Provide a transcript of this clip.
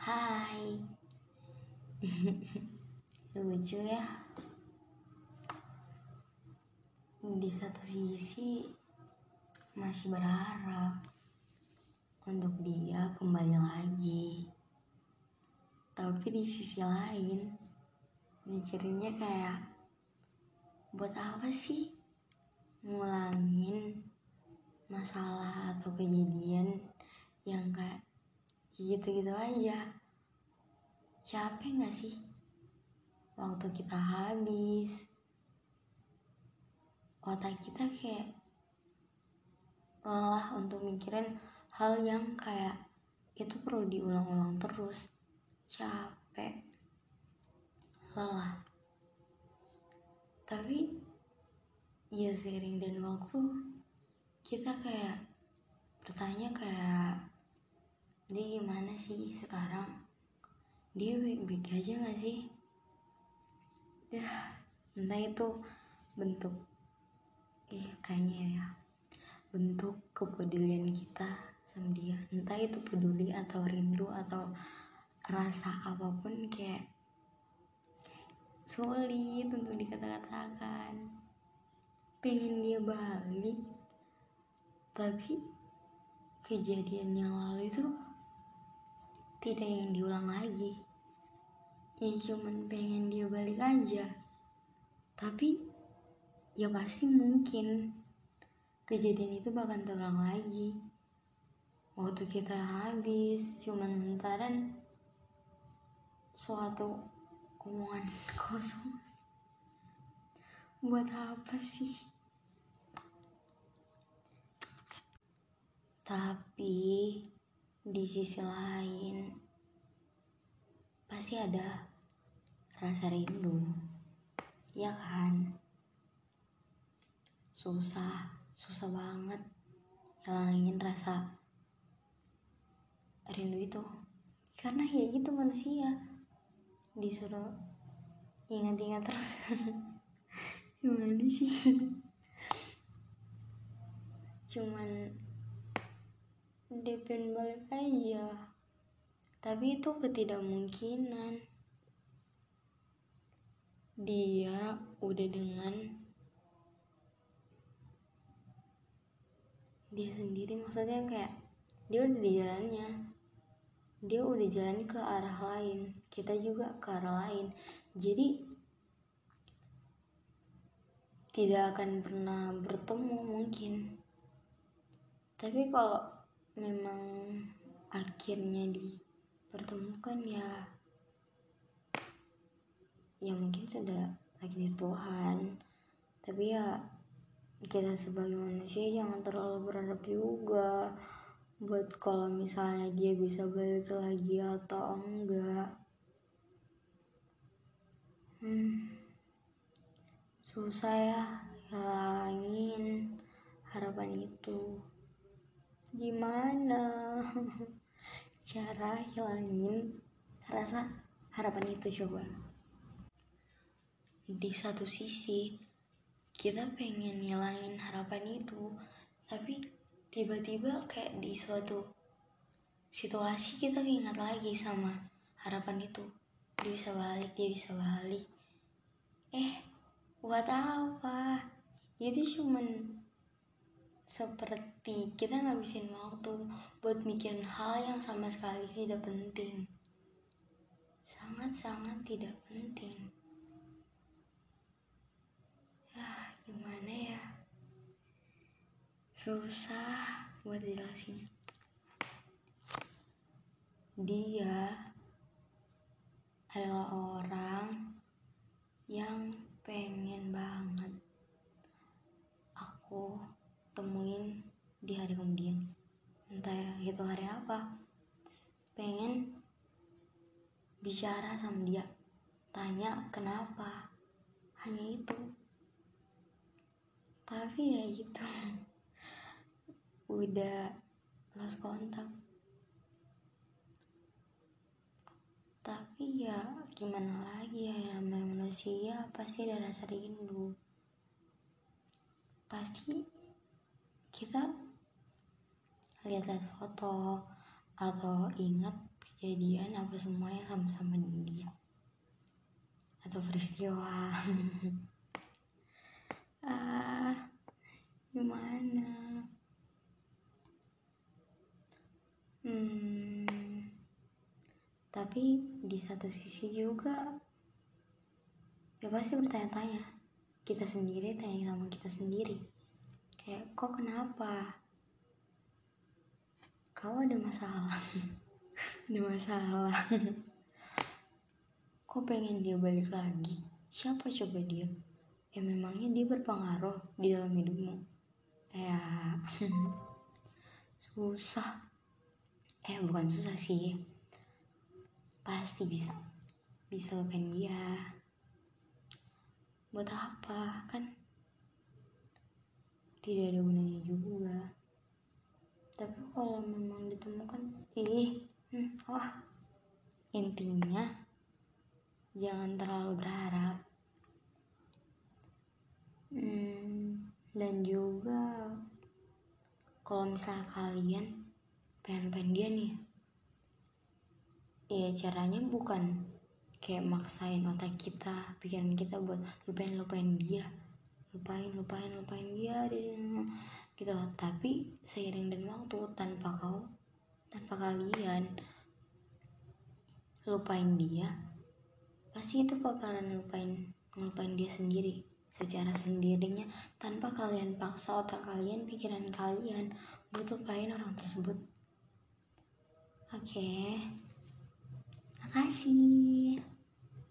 Hai. Lucu ya. Di satu sisi Masih berharap Untuk dia kembali lagi. Tapi di sisi lain Mikirinnya kayak Buat apa sih Ngulangin Masalah atau kejadian Yang kayak gitu-gitu aja. Capek gak sih? Waktu kita habis. Otak kita kayak lelah untuk mikirin hal yang kayak itu perlu diulang-ulang terus. Capek. Lelah. Tapi ya seiring dan waktu kita kayak bertanya kayak dia gimana sih sekarang? Dia baik-baik aja gak sih? Ya entah itu bentuk iya kayaknya ya. Bentuk kepedulian kita sama dia. Entah itu peduli atau rindu atau rasa apa pun kayak sulit untuk dikata-katakan. Pengen dia balik tapi kejadian yang lalu itu tidak yang diulang lagi. Ya cuman pengen dia balik aja. Tapi ya pasti mungkin kejadian itu bakal terulang lagi. Waktu kita habis cuman entaran suatu omongan kosong. Buat apa sih? Tapi di sisi lain pasti ada rasa rindu. Ya kan? Susah susah banget hilangin rasa rindu itu. Karena ya itu manusia. Disuruh ingat-ingat terus. Gimana sih? Cuman Depend balik aja. Tapi itu ketidakmungkinan. Dia udah dengan dia sendiri. Maksudnya kayak dia udah di jalannya. Dia udah jalan ke arah lain. Kita juga ke arah lain. Jadi tidak akan pernah bertemu mungkin. Tapi kalau memang akhirnya dipertemukan ya ya mungkin sudah lagi Tuhan. Tapi ya kita sebagai manusia jangan terlalu berharap juga buat kalau misalnya dia bisa balik lagi atau enggak. Hmm, susah ya hilangin harapan itu gimana? Cara hilangin rasa harapan itu coba. Di satu sisi kita pengen hilangin harapan itu tapi tiba-tiba kayak di suatu situasi kita ingat lagi sama harapan itu. Dia bisa balik dia bisa balik. Eh buat apa? Itu cuman seperti kita ngabisin waktu buat mikirin hal yang sama sekali tidak penting. Sangat-sangat tidak penting. Ya gimana ya? Susah buat jelasin dia adalah orang yang pengen banget di hari kemudian. Entah itu hari apa. Pengen bicara sama dia. Tanya kenapa. Hanya itu. Tapi ya gitu. Udah lost kontak tapi ya gimana lagi ya namanya manusia pasti ada rasa rindu. Pasti kita lihat-lihat foto atau ingat kejadian apa semua yang sama-sama dia. Atau peristiwa. Ah gimana? Hmm tapi di satu sisi juga ya pasti bertanya-tanya. Kita sendiri tanya sama kita sendiri. Kayak kok kenapa kau ada masalah. Ada masalah. Kok pengen dia balik lagi? Siapa coba dia? Ya memangnya dia berpengaruh di dalam hidupmu? Ya. Susah. Eh bukan susah sih. Pasti bisa. Bisa lupain dia. Buat apa kan? Tidak ada gunanya juga tapi kalau memang ditemukan ih hmm, wah. Intinya jangan terlalu berharap. Hmm, dan juga kalau misalnya kalian pengen-pengen dia nih ya caranya bukan kayak maksain otak kita pikiran kita buat lupain lupain dia lupain lupain lupain dia gitu. Tapi seiring dan waktu tanpa kau tanpa kalian lupain dia pasti itu bakalan lupain ngelupain dia sendiri. Secara sendirinya tanpa kalian paksa otak kalian pikiran kalian buat lupain orang tersebut. Oke. Okay. makasih